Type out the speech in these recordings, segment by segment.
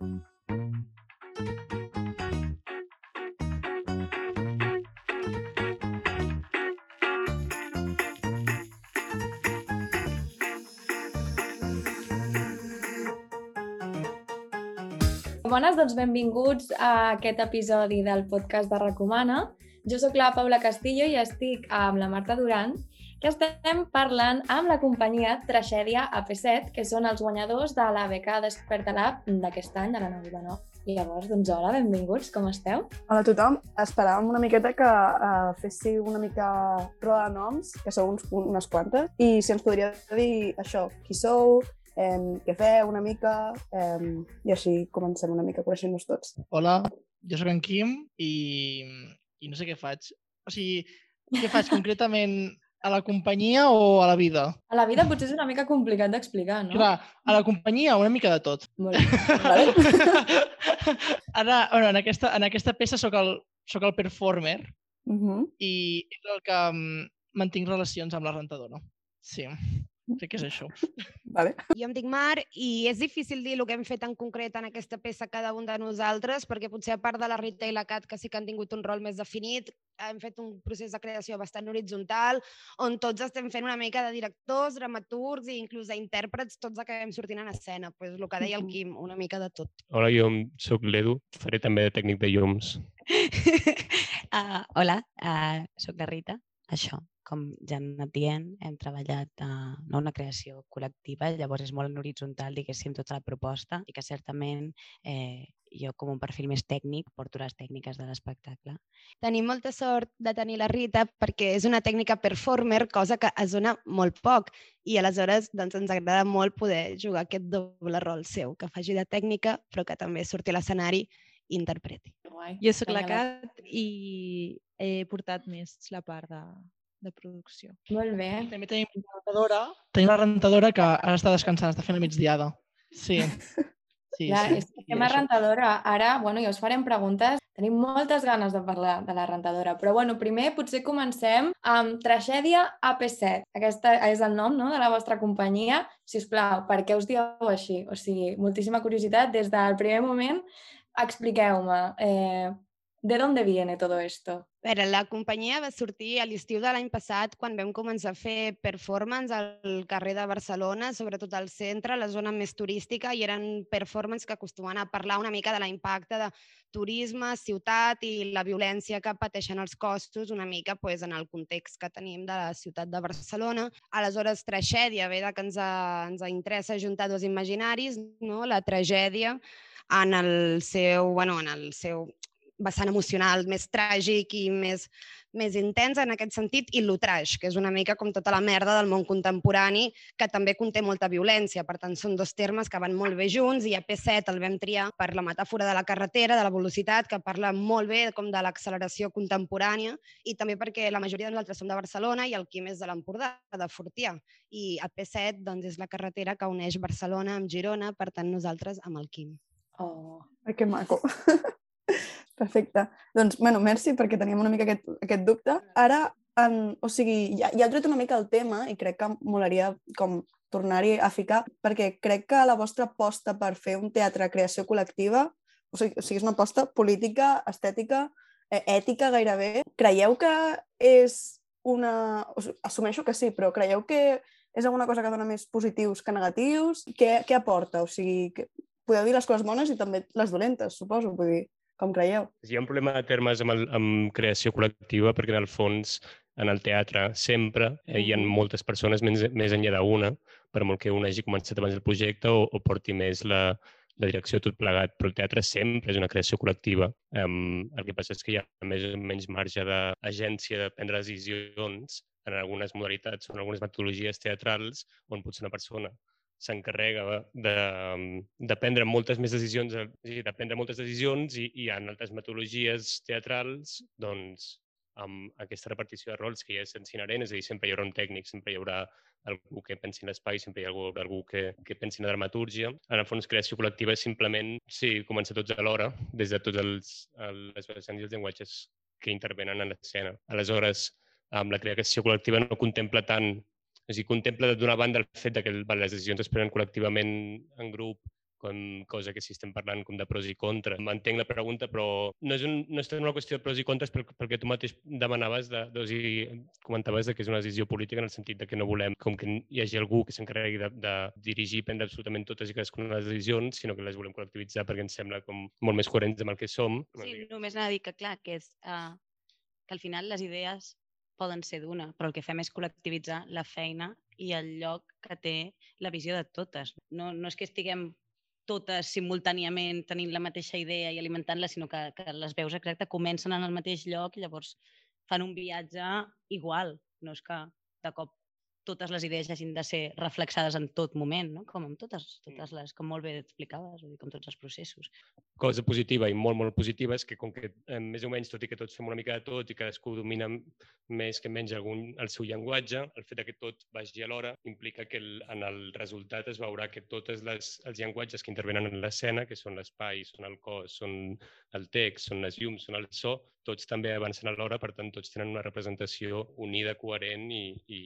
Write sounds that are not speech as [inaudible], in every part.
Bones, doncs benvinguts a aquest episodi del podcast de Recomana. Jo sóc la Paula Castillo i estic amb la Marta Duran, que estem parlant amb la companyia Tragèdia AP7, que són els guanyadors de la beca Desperta Lab d'aquest any, de la 9 I llavors, doncs, hola, benvinguts, com esteu? Hola a tothom. Esperàvem una miqueta que uh, féssiu una mica prova de noms, que sou uns, unes quantes, i si ens podria dir això, qui sou, eh, què feu una mica, eh, i així comencem una mica coneixent-nos tots. Hola, jo sóc en Quim i, i no sé què faig. O sigui, què faig [laughs] concretament a la companyia o a la vida? A la vida potser és una mica complicat d'explicar, no? Clar, a la companyia una mica de tot. Molt bé. [laughs] Ara, bueno, en, aquesta, en aquesta peça sóc el, sóc el performer Uh -huh. i és el que mm, mantinc relacions amb la rentadora. Sí, sé què és això. vale. Jo em dic Mar i és difícil dir el que hem fet en concret en aquesta peça cada un de nosaltres, perquè potser a part de la Rita i la Cat, que sí que han tingut un rol més definit, hem fet un procés de creació bastant horitzontal, on tots estem fent una mica de directors, dramaturgs i inclús d'intèrprets, tots acabem sortint en escena. Pues el que deia el. Quim, una mica de tot. Hola, jo sóc l'Edu, faré també de tècnic de llums. Uh, [laughs] hola, uh, sóc la Rita. Això, com ja han anat dient, hem treballat uh, no una creació col·lectiva, llavors és molt en horitzontal, diguéssim, tota la proposta i que certament eh, jo com un perfil més tècnic porto les tècniques de l'espectacle. Tenim molta sort de tenir la Rita perquè és una tècnica performer, cosa que es dona molt poc i aleshores doncs, ens agrada molt poder jugar aquest doble rol seu, que faci de tècnica però que també surti a l'escenari i interpreti. Guai. Jo sóc la. Cat i he portat més la part de, de producció. Molt bé. També tenim la rentadora, tenim la rentadora que ara està descansant, està fent la migdiada. Sí. [laughs] Sí, Clar, sí. és que I estem a això. rentadora. Ara, bueno, ja us farem preguntes. Tenim moltes ganes de parlar de la rentadora, però bueno, primer potser comencem amb Tragèdia AP7. Aquesta és el nom no, de la vostra companyia. Si us plau, per què us dieu així? O sigui, moltíssima curiositat. Des del primer moment, expliqueu-me, eh, ¿de dónde viene todo esto? A veure, la companyia va sortir a l'estiu de l'any passat quan vam començar a fer performance al carrer de Barcelona, sobretot al centre, la zona més turística, i eren performance que acostumen a parlar una mica de l'impacte de turisme, ciutat i la violència que pateixen els costos una mica pues, en el context que tenim de la ciutat de Barcelona. Aleshores, tragèdia, ve de que ens, ha, ens interessa juntar dos imaginaris, no? la tragèdia en el seu, bueno, en el seu vessant emocional més tràgic i més, més intens en aquest sentit, i l'outrage, que és una mica com tota la merda del món contemporani, que també conté molta violència. Per tant, són dos termes que van molt bé junts i a P7 el vam triar per la metàfora de la carretera, de la velocitat, que parla molt bé com de l'acceleració contemporània i també perquè la majoria de nosaltres som de Barcelona i el Quim és de l'Empordà, de Fortià. I a P7 doncs, és la carretera que uneix Barcelona amb Girona, per tant nosaltres amb el Quim. Oh. Que maco. [laughs] Perfecte. Doncs, bueno, merci, perquè teníem una mica aquest, aquest dubte. Ara, en, o sigui, ja, ja heu tret una mica el tema i crec que molaria com tornar-hi a ficar, perquè crec que la vostra aposta per fer un teatre creació col·lectiva, o sigui, o sigui és una aposta política, estètica, eh, ètica gairebé. Creieu que és una... O sigui, assumeixo que sí, però creieu que és alguna cosa que dona més positius que negatius? Què, què aporta? O sigui, que podeu dir les coses bones i també les dolentes, suposo, vull dir, com creieu? Hi ha un problema de termes amb, el, amb creació col·lectiva perquè, en el fons, en el teatre sempre eh, hi ha Mhm. moltes persones més, més enllà d'una, per molt que una hagi començat abans el projecte o, o porti més la, la direcció tot plegat, però el teatre sempre és una creació col·lectiva. Um, el que passa és que hi ha més o menys marge d'agència de prendre decisions en algunes modalitats o en algunes metodologies teatrals on potser una persona s'encarrega de, de prendre moltes més decisions, dir, de prendre moltes decisions i, i en altres metodologies teatrals, doncs, amb aquesta repartició de rols que ja és inherent, és a dir, sempre hi haurà un tècnic, sempre hi haurà algú que pensi en l'espai, sempre hi ha algú, que, que pensi en la dramatúrgia. En el fons, creació col·lectiva és simplement, sí, començar tots alhora, des de tots els, el- les vessants i els llenguatges que intervenen en l'escena. Aleshores, amb la creació col·lectiva no contempla tant, és a dir, contempla d'una banda el fet que les decisions es prenen col·lectivament en grup com cosa que si estem parlant com de pros i contres. M'entenc la pregunta, però no és, un, no és una qüestió de pros i contres pel, pel que tu mateix demanaves, de, de, o sigui, comentaves de que és una decisió política en el sentit de que no volem com que hi hagi algú que s'encarregui de, de dirigir i prendre absolutament totes i cadascuna de les decisions, sinó que les volem col·lectivitzar perquè ens sembla com molt més coherents amb el que som. Sí, només anava a dir que, clar, que, és, uh, que al final les idees poden ser d'una, però el que fem és col·lectivitzar la feina i el lloc que té la visió de totes. No, no és que estiguem totes simultàniament tenint la mateixa idea i alimentant-la, sinó que, que les veus exacte comencen en el mateix lloc i llavors fan un viatge igual. No és que de cop totes les idees hagin de ser reflexades en tot moment, no? com amb totes, totes les, com molt bé explicaves, dir, com tots els processos. Cosa positiva i molt, molt positiva és que com que eh, més o menys, tot i que tots fem una mica de tot i cadascú domina més que menys algun, el seu llenguatge, el fet que tot vagi alhora implica que el, en el resultat es veurà que tots les, els llenguatges que intervenen en l'escena, que són l'espai, són el cos, són el text, són les llums, són el so, tots també avancen alhora, per tant, tots tenen una representació unida, coherent i, i,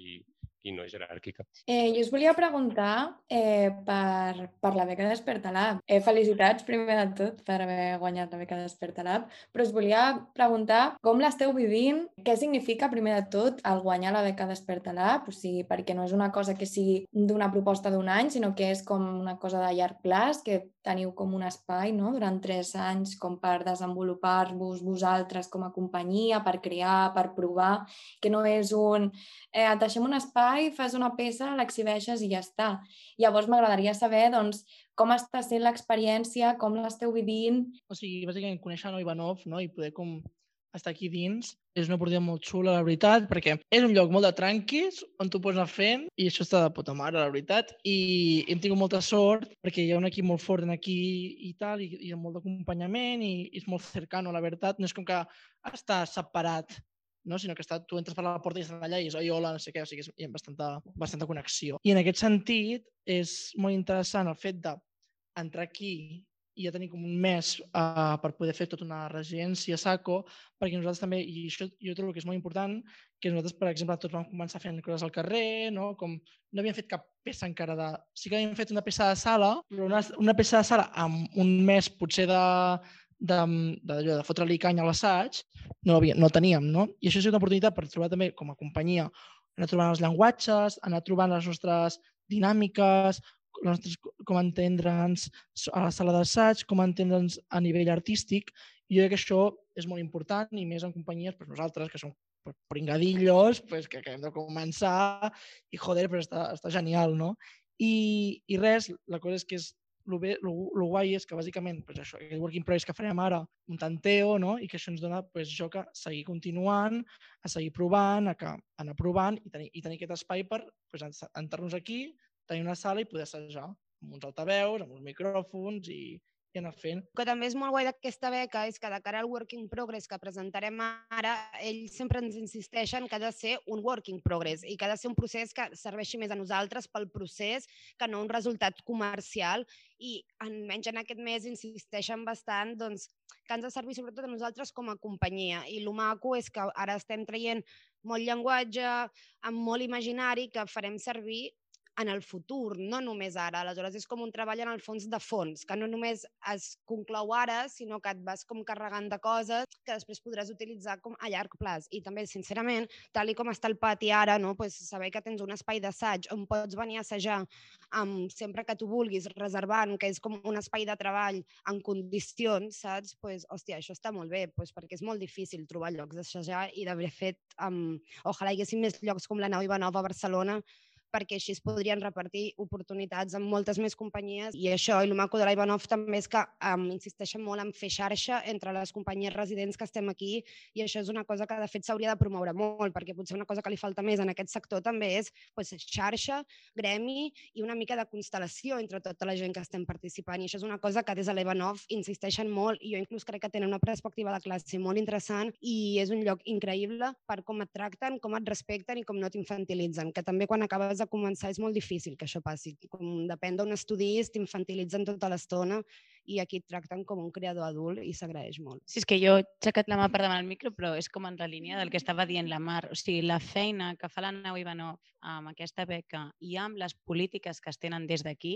i no jeràrquica. Eh, jo us volia preguntar eh, per, per la beca Despertalab. Eh, felicitats, primer de tot, per haver guanyat la beca Despertalab, però us volia preguntar com l'esteu vivint, què significa, primer de tot, el guanyar la beca Despertalab, o sigui, perquè no és una cosa que sigui d'una proposta d'un any, sinó que és com una cosa de llarg plaç, que teniu com un espai no? durant tres anys com per desenvolupar-vos vosaltres com a companyia, per crear, per provar, que no és un... Eh, deixem un espai, fas una peça, l'exhibeixes i ja està. Llavors m'agradaria saber doncs, com està sent l'experiència, com l'esteu vivint. O sigui, bàsicament conèixer no Ivanov no? i poder com estar aquí dins és una oportunitat molt xula, la veritat, perquè és un lloc molt de tranquis on tu pots anar fent i això està de puta mare, la veritat. I hem tingut molta sort perquè hi ha un equip molt fort en aquí i tal, i, i molt d'acompanyament i, i és molt cercano, la veritat. No és com que està separat no? sinó que està, tu entres per la porta i estàs allà i és oi, hola, no sé què, o sigui, hi ha bastanta, bastanta connexió. I en aquest sentit és molt interessant el fet d'entrar aquí i ja tenir com un mes uh, per poder fer tota una residència SACO, perquè nosaltres també, i això jo trobo que és molt important, que nosaltres, per exemple, tots vam començar fent coses al carrer, no? com no havíem fet cap peça encara de... Sí que havíem fet una peça de sala, però una, una peça de sala amb un mes potser de, de, de, de, fotre-li canya a l'assaig, no, no teníem, no? I això és una oportunitat per trobar també com a companyia, anar trobant els llenguatges, anar trobant les nostres dinàmiques, nostres, com entendre'ns a la sala d'assaig, com entendre'ns a nivell artístic. I jo crec que això és molt important i més en companyies, pues nosaltres, que som pringadillos, pues, que acabem de començar i, joder, però està, està genial, no? I, I res, la cosa és que és el, bé, el, el guai és que bàsicament pues això, el working progress que farem ara, un tanteo, no? i que això ens dona pues, això que seguir continuant, a seguir provant, a, que, anar provant i tenir, i tenir aquest espai per pues, entrar-nos aquí, tenir una sala i poder assajar amb uns altaveus, amb uns micròfons i, i anar fent. Que també és molt guai d'aquesta beca és que de cara al Working Progress que presentarem ara, ells sempre ens insisteixen que ha de ser un Working Progress i que ha de ser un procés que serveixi més a nosaltres pel procés que no un resultat comercial i almenys en aquest mes insisteixen bastant doncs, que ens ha de servir sobretot a nosaltres com a companyia i el maco és que ara estem traient molt llenguatge, amb molt imaginari que farem servir en el futur, no només ara. Aleshores, és com un treball en el fons de fons, que no només es conclou ara, sinó que et vas com carregant de coses que després podràs utilitzar com a llarg plaç. I també, sincerament, tal i com està el pati ara, no? pues, saber que tens un espai d'assaig on pots venir a assajar amb, sempre que tu vulguis, reservant, que és com un espai de treball en condicions, saps? Pues, hòstia, això està molt bé, pues, perquè és molt difícil trobar llocs d'assajar i d'haver fet, um, ojalà hi haguessin més llocs com la Nau Ivanova a Barcelona, perquè així es podrien repartir oportunitats amb moltes més companyies i això, i el maco de l'Ivanov també és que um, insisteixen molt en fer xarxa entre les companyies residents que estem aquí i això és una cosa que de fet s'hauria de promoure molt perquè potser una cosa que li falta més en aquest sector també és pues, xarxa, gremi i una mica de constel·lació entre tota la gent que estem participant i això és una cosa que des de l'Ivanov insisteixen molt i jo inclús crec que tenen una perspectiva de classe molt interessant i és un lloc increïble per com et tracten, com et respecten i com no t'infantilitzen, que també quan acabes de començar és molt difícil que això passi. Com depèn d'on estudis, t'infantilitzen tota l'estona i aquí et tracten com un creador adult i s'agraeix molt. Sí, és que jo he aixecat la mà per davant del micro, però és com en la línia del que estava dient la Mar. O sigui, la feina que fa la Nau Ivanov amb aquesta beca i amb les polítiques que es tenen des d'aquí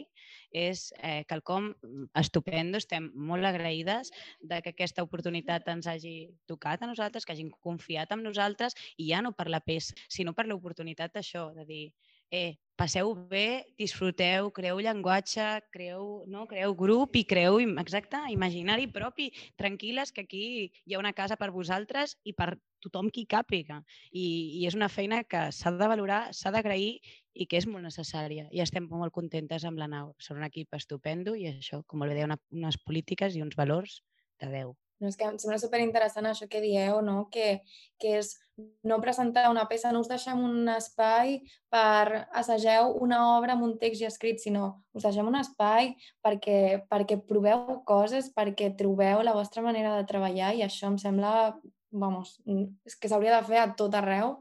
és eh, quelcom estupendo. Estem molt agraïdes de que aquesta oportunitat ens hagi tocat a nosaltres, que hagin confiat en nosaltres i ja no per la peça, sinó per l'oportunitat d'això, de dir, eh, passeu bé, disfruteu, creeu llenguatge, creeu, no? creeu grup i creeu, exacte, imaginari propi, tranquil·les, que aquí hi ha una casa per vosaltres i per tothom qui càpiga. I, i és una feina que s'ha de valorar, s'ha d'agrair i que és molt necessària. I estem molt contentes amb la nau. Són un equip estupendo i això, com molt bé deia, una, unes polítiques i uns valors de Déu. No, és que em sembla superinteressant això que dieu, no? que, que és no presentar una peça, no us deixem un espai per assageu una obra amb un text ja escrit, sinó us deixem un espai perquè, perquè proveu coses, perquè trobeu la vostra manera de treballar i això em sembla, vamos, és que s'hauria de fer a tot arreu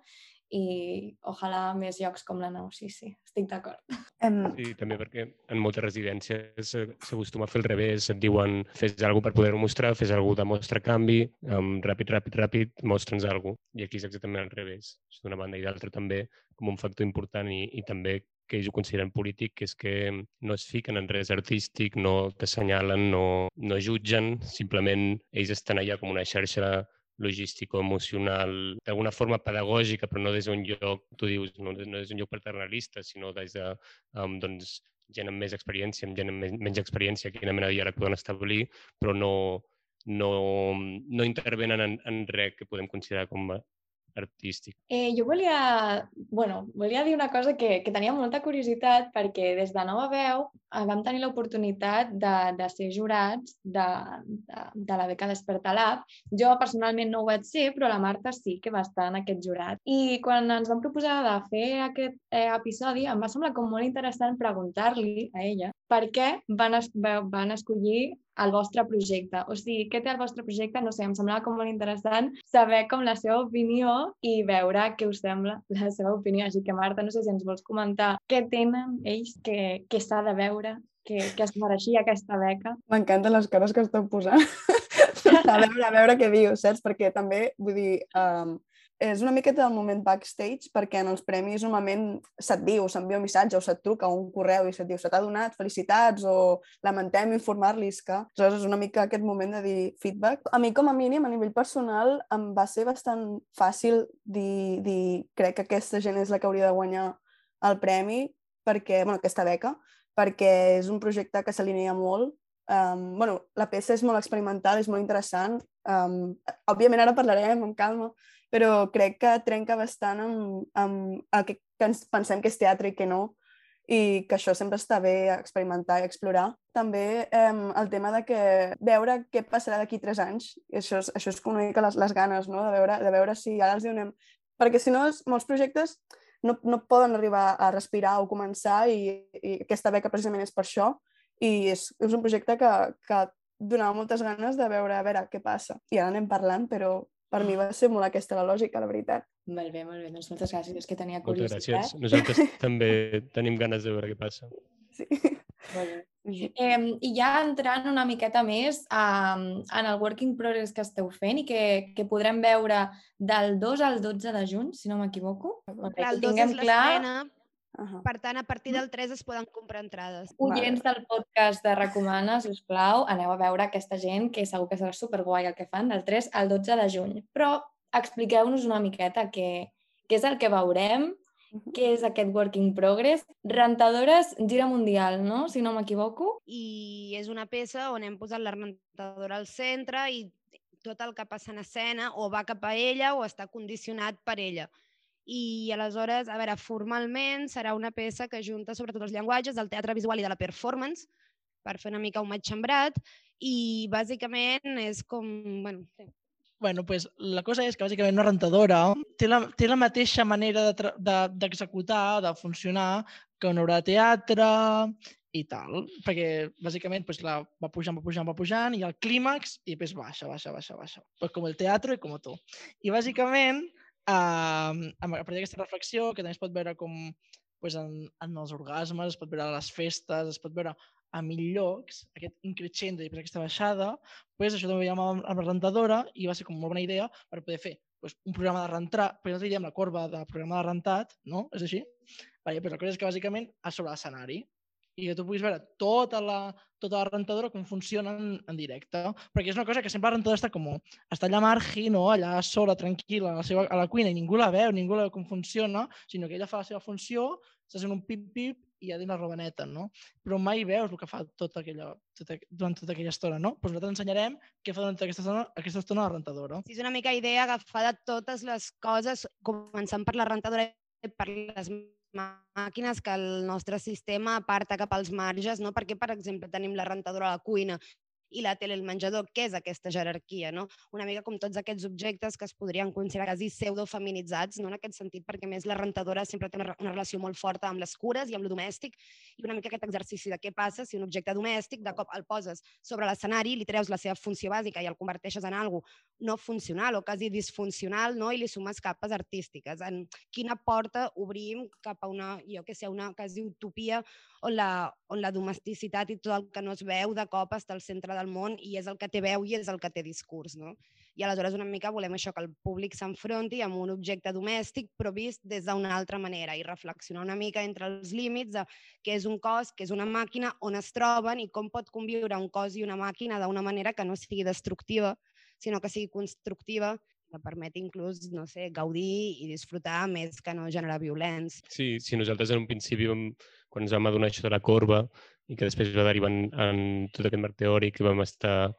i ojalà més llocs com la nau, sí, sí, estic d'acord. Um... Sí, també perquè en moltes residències s'acostuma a fer el revés, et diuen fes alguna per poder-ho mostrar, fes alguna de mostra canvi, um, ràpid, ràpid, ràpid, mostra'ns alguna I aquí és exactament al revés. D'una banda i d'altra també com un factor important i, i també que ells ho consideren polític, que és que no es fiquen en res artístic, no t'assenyalen, no, no jutgen, simplement ells estan allà com una xarxa logístico-emocional, d'alguna forma pedagògica, però no des d'un lloc, tu dius, no, no des d'un lloc paternalista, sinó des de um, doncs, gent amb més experiència, amb gent amb menys experiència, quina mena de diàleg poden establir, però no, no, no intervenen en, en res que podem considerar com artístic. Eh, jo volia, bueno, volia dir una cosa que, que tenia molta curiositat perquè des de Nova Veu vam tenir l'oportunitat de, de ser jurats de, de, de la beca Desperta Lab. Jo personalment no ho vaig ser, però la Marta sí que va estar en aquest jurat. I quan ens vam proposar de fer aquest eh, episodi em va semblar com molt interessant preguntar-li a ella per què van, es, van escollir el vostre projecte. O sigui, què té el vostre projecte? No sé, em semblava com molt interessant saber com la seva opinió i veure què us sembla la seva opinió. Així que, Marta, no sé si ens vols comentar què tenen ells que, que s'ha de veure, que, que es mereixia aquesta beca. M'encanten les cares que esteu posant. [laughs] a veure, a veure què dius, saps? Perquè també, vull dir, um, és una miqueta del moment backstage perquè en els premis normalment se't diu, s'envia un missatge o se't truca un correu i se't diu se t'ha donat, felicitats o lamentem informar-los que... Aleshores és una mica aquest moment de dir feedback. A mi com a mínim, a nivell personal, em va ser bastant fàcil dir, dir crec que aquesta gent és la que hauria de guanyar el premi perquè, bueno, aquesta beca, perquè és un projecte que s'alinea molt Um, bueno, la peça és molt experimental, és molt interessant. Um, òbviament ara parlarem amb calma, però crec que trenca bastant amb, amb el que, que ens pensem que és teatre i que no, i que això sempre està bé experimentar i explorar. També eh, el tema de que veure què passarà d'aquí tres anys, això és, això és una mica les, les ganes, no? de, veure, de veure si ara els donem... Perquè si no, molts projectes no, no poden arribar a respirar o començar i, i aquesta beca precisament és per això i és, és un projecte que, que donava moltes ganes de veure a veure què passa. I ara anem parlant, però per mi va ser molt aquesta la lògica, la veritat. Molt bé, molt bé. Doncs moltes gràcies, és que tenia curiositat. Moltes gràcies. Nosaltres també tenim ganes de veure què passa. Sí. Eh, I ja entrant una miqueta més um, en el working progress que esteu fent i que, que podrem veure del 2 al 12 de juny, si no m'equivoco. Clar, el 2 és l'estrena, Uh -huh. Per tant, a partir del 3 es poden comprar entrades. Oients del podcast de Recomana, si us plau, aneu a veure aquesta gent, que segur que serà superguai el que fan, del 3 al 12 de juny. Però expliqueu-nos una miqueta què, què és el que veurem. Què és aquest Work in Progress. Rentadores gira mundial, no? Si no m'equivoco. I és una peça on hem posat la rentadora al centre i tot el que passa en escena o va cap a ella o està condicionat per ella i aleshores, a veure, formalment serà una peça que junta sobretot els llenguatges del teatre visual i de la performance per fer una mica un matxembrat i bàsicament és com... Bueno. Bueno, pues la cosa és que bàsicament una rentadora té la, té la mateixa manera d'executar, de, de, de funcionar que una obra de teatre i tal, perquè bàsicament pues, la va pujant, va pujant, va pujant i el clímax i després baixa, baixa, baixa, baixa. Pues com el teatre i com tu. I bàsicament Uh, a partir d'aquesta reflexió, que també es pot veure com pues, en, en els orgasmes, es pot veure a les festes, es pot veure a mil llocs, aquest increixent i per aquesta baixada, pues, això també ho veiem amb, la rentadora i va ser com molt bona idea per poder fer pues, un programa de rentar, perquè nosaltres diem la corba de programa de rentat, no? És així? Vale, pues la cosa és que bàsicament a sobre l'escenari i que tu puguis veure tota la, tota la rentadora com funciona en, en directe. Perquè és una cosa que sempre la rentadora està com està allà margi, no? allà sola, tranquil·la, a la, seva, a la cuina, i ningú la veu, ningú la veu com funciona, sinó que ella fa la seva funció, està fent un pip-pip i ja dins la robaneta, no? Però mai veus el que fa tota aquella, tota, durant tota aquella estona, no? Doncs nosaltres ensenyarem què fa durant aquesta estona, aquesta estona la rentadora. Sí, és una mica idea agafar de totes les coses, començant per la rentadora i per les màquines que el nostre sistema aparta cap als marges, no? perquè, per exemple, tenim la rentadora a la cuina i la tele al menjador, què és aquesta jerarquia, no? Una mica com tots aquests objectes que es podrien considerar quasi pseudofeminitzats, no? en aquest sentit, perquè més la rentadora sempre té una, una relació molt forta amb les cures i amb lo domèstic, i una mica aquest exercici de què passa si un objecte domèstic de cop el poses sobre l'escenari, li treus la seva funció bàsica i el converteixes en algo no funcional o quasi disfuncional, no? i li sumes capes artístiques. En quina porta obrim cap a una, jo que sé, una quasi utopia on la, on la domesticitat i tot el que no es veu de cop està al centre del món i és el que té veu i és el que té discurs. No? I aleshores una mica volem això, que el públic s'enfronti amb un objecte domèstic però vist des d'una altra manera i reflexionar una mica entre els límits de què és un cos, què és una màquina, on es troben i com pot conviure un cos i una màquina d'una manera que no sigui destructiva, sinó que sigui constructiva que permet inclús, no sé, gaudir i disfrutar més que no generar violència. Sí, sí, nosaltres en un principi vam, quan ens vam adonar això de la corba i que després va derivar en, en tot aquest marc teòric que vam estar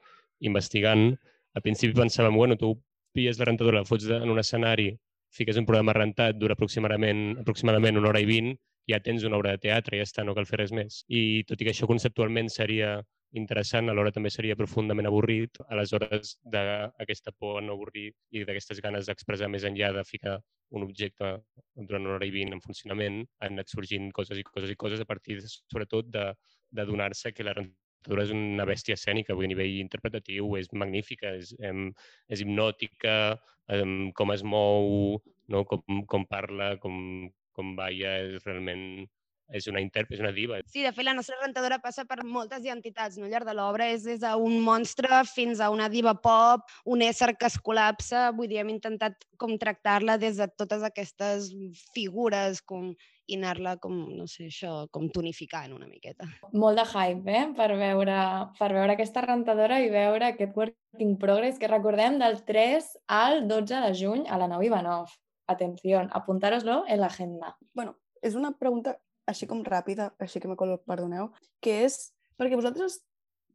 investigant, al principi pensàvem, bueno, tu pilles la rentadora, la fots en un escenari, fiques un programa rentat, dura aproximadament, aproximadament una hora i vint, ja tens una obra de teatre, ja està, no cal fer res més. I tot i que això conceptualment seria interessant, alhora també seria profundament avorrit, aleshores d'aquesta por a no avorrir i d'aquestes ganes d'expressar més enllà de ficar un objecte durant una hora i vint en funcionament, han anat sorgint coses i coses i coses a partir, sobretot, de, de donar-se que la rentadora és una bèstia escènica, a nivell interpretatiu és magnífica, és, em, és hipnòtica, em, com es mou, no? com, com parla, com, com balla, és realment és una intèrpret, és una diva. Sí, de fet, la nostra rentadora passa per moltes identitats no? al llarg de l'obra. És des d'un monstre fins a una diva pop, un ésser que es col·lapsa. Vull dir, hem intentat com tractar-la des de totes aquestes figures com i anar-la com, no sé, això, com tonificant una miqueta. Molt de hype, eh?, per veure, per veure aquesta rentadora i veure aquest work in progress que recordem del 3 al 12 de juny a la nau Ivanov. Atenció, apuntároslo en l'agenda. Bueno, és una pregunta així com ràpida, així que me perdoneu, que és perquè vosaltres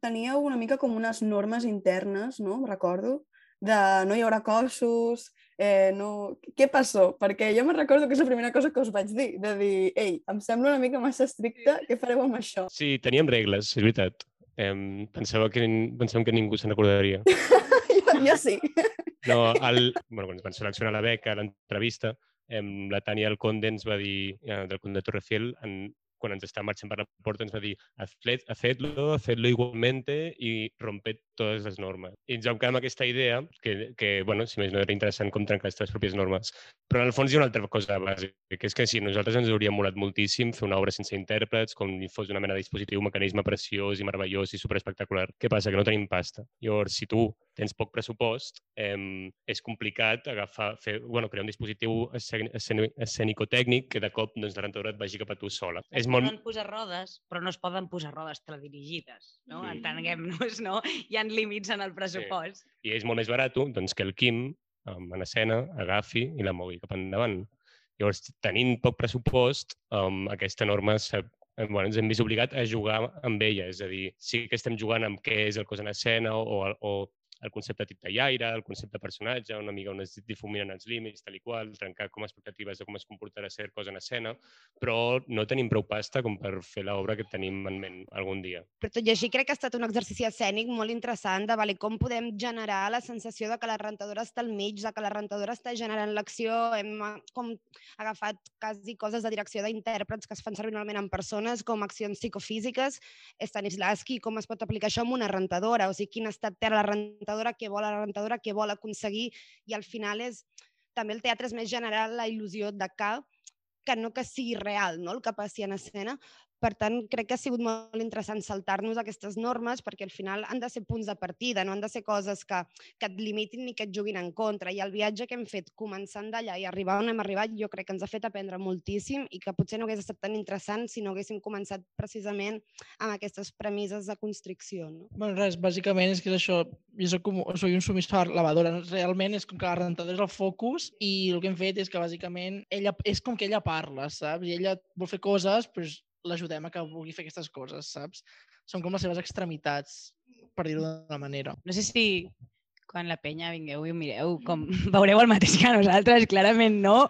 teníeu una mica com unes normes internes, no? Recordo, de no hi haurà cossos, eh, no... Què passó? Perquè jo me recordo que és la primera cosa que us vaig dir, de dir, ei, em sembla una mica massa estricta, què fareu amb això? Sí, teníem regles, és veritat. Eh, pensava que, pensàvem que ningú se'n recordaria. [laughs] jo, jo sí. No, el, bueno, quan ens van seleccionar la beca, l'entrevista, eh, la Tània Alconde ens va dir, eh, del Conde Torrefiel, en, quan ens està marxant per la porta, ens va dir hacedlo, hacedlo igualmente i rompet totes les normes. I ens vam quedar amb aquesta idea, que, que bueno, si més no era interessant com trencar les teves pròpies normes. Però en el fons hi ha una altra cosa bàsica, que és que si nosaltres ens hauria molat moltíssim fer una obra sense intèrprets, com si fos una mena de dispositiu, un mecanisme preciós i meravellós i superespectacular. Què passa? Que no tenim pasta. Llavors, si tu tens poc pressupost, eh, és complicat agafar, fer, bueno, crear un dispositiu escènico-tècnic que de cop doncs, la rentadora et vagi cap a tu sola. És molt... poden posar rodes, però no es poden posar rodes teledirigides, no? Sí. Entenguem-nos, no? Hi ha límits en el pressupost. Sí. I és molt més barat doncs, que el Quim, en escena, agafi i la mogui cap endavant. Llavors, tenint poc pressupost, um, aquesta norma bueno, ens hem vist obligat a jugar amb ella, és a dir, sí que estem jugant amb què és el cos en escena o, o el concepte titallaire, el concepte personatge, una mica on es difuminen els límits, tal i qual, trencar com a expectatives de com es comportarà ser cosa en escena, però no tenim prou pasta com per fer l'obra que tenim en ment algun dia. Però tot i així crec que ha estat un exercici escènic molt interessant de vale, com podem generar la sensació de que la rentadora està al mig, de que la rentadora està generant l'acció, hem com agafat quasi coses de direcció d'intèrprets que es fan servir normalment en persones com accions psicofísiques, Stanislavski, com es pot aplicar això en una rentadora, o sigui, quin estat té la rentadora rentadora, què vol la què vol aconseguir, i al final és, també el teatre és més general la il·lusió de que, que no que sigui real no? el que passi en escena, Per tant, crec que ha sigut molt interessant saltar-nos aquestes normes perquè al final han de ser punts de partida, no han de ser coses que, que et limitin ni que et juguin en contra. I el viatge que hem fet començant d'allà i arribar on hem arribat jo crec que ens ha fet aprendre moltíssim i que potser no hagués estat tan interessant si no haguéssim començat precisament amb aquestes premisses de constricció. No? Bueno, res, bàsicament és que és això, jo soc, com, soc un sumissor lavadora, realment és com que la rentadora és el focus i el que hem fet és que bàsicament ella, és com que ella parla, saps? I ella vol fer coses, doncs l'ajudem a que vulgui fer aquestes coses, saps? Són com les seves extremitats, per dir-ho d'una manera. No sé si quan la penya vingueu i mireu, com [laughs] veureu el mateix que nosaltres, clarament no,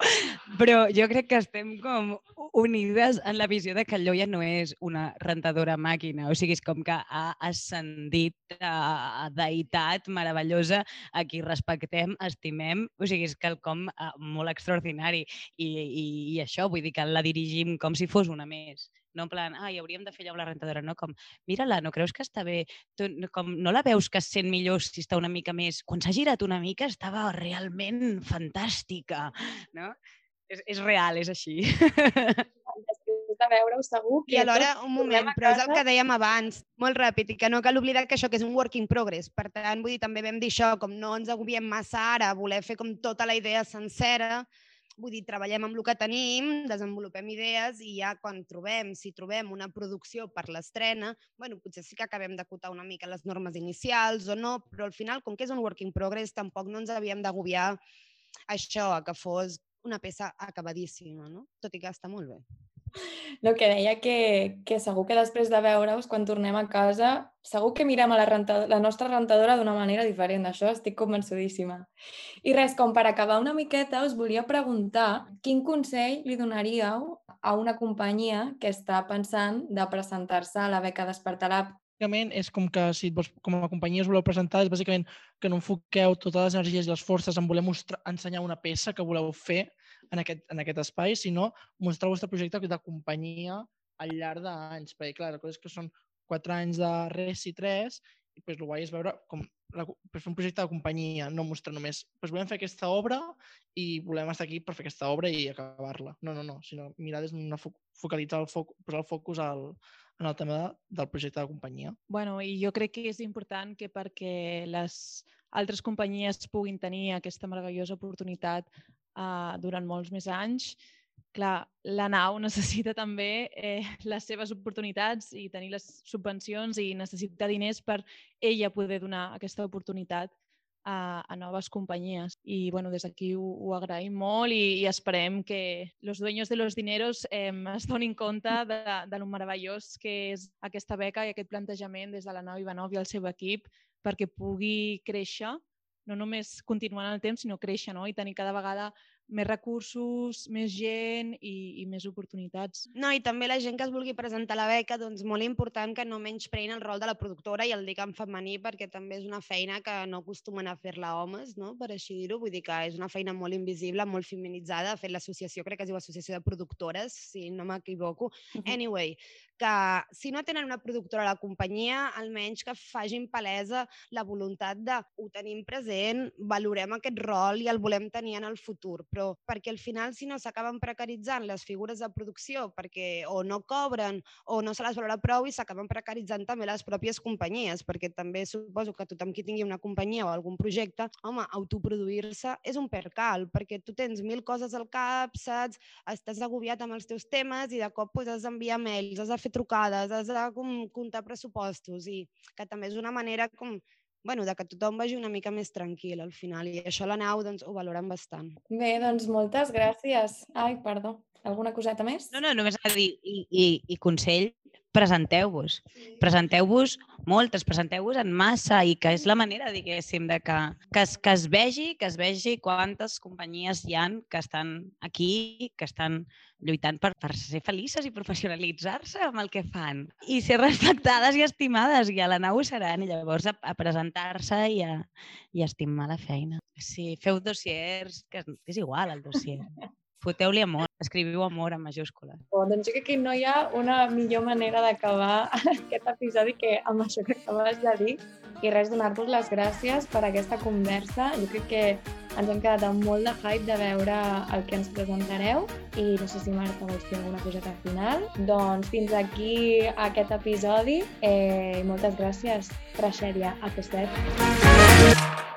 però jo crec que estem com unides en la visió de que el Lloia no és una rentadora màquina, o sigui, és com que ha ascendit a, deïtat meravellosa a qui respectem, estimem, o sigui, és quelcom uh, molt extraordinari i, i, i això, vull dir que la dirigim com si fos una més no en plan, ai, hauríem de fer allò la rentadora, no? Com, mira-la, no creus que està bé? Tu, com, no la veus que es sent millor si està una mica més... Quan s'ha girat una mica estava realment fantàstica, no? És, és real, és així. Després de veure-ho segur que... I alhora, un moment, però és el que dèiem abans, molt ràpid, i que no cal oblidar que això que és un work in progress. Per tant, vull dir, també vam dir això, com no ens agobiem massa ara, voler fer com tota la idea sencera, vull dir, treballem amb el que tenim, desenvolupem idees i ja quan trobem, si trobem una producció per l'estrena, bueno, potser sí que acabem d'acotar una mica les normes inicials o no, però al final, com que és un work in progress, tampoc no ens havíem d'agobiar això, a que fos una peça acabadíssima, no? Tot i que està molt bé. No, que deia que, que segur que després de veure-us, quan tornem a casa, segur que mirem a la, rentadora, la nostra rentadora d'una manera diferent. D'això estic convençudíssima. I res, com per acabar una miqueta, us volia preguntar quin consell li donaríeu a una companyia que està pensant de presentar-se a la beca Despertar bàsicament és com que si vols, com a companyia us voleu presentar, és bàsicament que no enfoqueu totes les energies i les forces en voler mostrar, ensenyar una peça que voleu fer en aquest, en aquest espai, sinó mostrar el vostre projecte de companyia al llarg d'anys. Perquè, clar, la cosa és que són quatre anys de res i tres, i pues, el guai és veure com la, pues, fer un projecte de companyia, no mostrar només pues, volem fer aquesta obra i volem estar aquí per fer aquesta obra i acabar-la. No, no, no, sinó mirar des d'una fo focalitzar el foc, posar el focus al, en el tema de, del projecte de companyia. Bueno, i jo crec que és important que perquè les altres companyies puguin tenir aquesta meravellosa oportunitat uh, durant molts més anys, clar, la nau [laughs] necessita també eh, les seves oportunitats i tenir les subvencions i necessita diners per ella poder donar aquesta oportunitat a, a noves companyies. I bueno, des d'aquí ho, ho agraïm molt i, i esperem que els dueños de los dineros eh, [laughs] es donin compte de, de lo meravellós que és aquesta beca i aquest plantejament des de la nau Ivanov i el seu equip perquè pugui créixer, no només continuar en el temps, sinó créixer no? i tenir cada vegada més recursos, més gent i, i més oportunitats. No, i també la gent que es vulgui presentar a la beca, doncs molt important que no menyspreïn el rol de la productora i el dic en femení perquè també és una feina que no acostumen a fer-la homes, no? per així dir-ho. Vull dir que és una feina molt invisible, molt feminitzada. De fet, l'associació crec que es diu Associació de Productores, si no m'equivoco. Anyway, que si no tenen una productora a la companyia, almenys que facin palesa la voluntat de ho tenim present, valorem aquest rol i el volem tenir en el futur. Però perquè al final, si no s'acaben precaritzant les figures de producció perquè o no cobren o no se les valora prou i s'acaben precaritzant també les pròpies companyies, perquè també suposo que tothom qui tingui una companyia o algun projecte, home, autoproduir-se és un percal, perquè tu tens mil coses al cap, saps? Estàs agobiat amb els teus temes i de cop pues, has d'enviar mails, has de fer trucades, has de com, comptar pressupostos i que també és una manera com bueno, de que tothom vagi una mica més tranquil al final i això la nau doncs, ho valoren bastant. Bé, doncs moltes gràcies. Ai, perdó. Alguna coseta més? No, no, només a dir, i, i, i consell, presenteu-vos. Presenteu-vos moltes, presenteu-vos en massa i que és la manera, diguéssim, de que, que, es, que es vegi, que es vegi quantes companyies hi han que estan aquí, que estan lluitant per, per ser felices i professionalitzar-se amb el que fan i ser respectades i estimades i a la nau seran i llavors a, a presentar-se i, a, i a estimar la feina. Sí, feu dossiers, que és, és igual el dossier. [laughs] Foteu-li amor. Escriviu amor en majúscules. Oh, doncs jo crec que no hi ha una millor manera d'acabar [laughs] aquest episodi que amb això que acabes de dir. I res, donar-vos les gràcies per aquesta conversa. Jo crec que ens hem quedat amb molt de hype de veure el que ens presentareu i no sé si Marta vols fer alguna coseta final. Doncs fins aquí aquest episodi. Eh, moltes gràcies, Tragèdia AP7.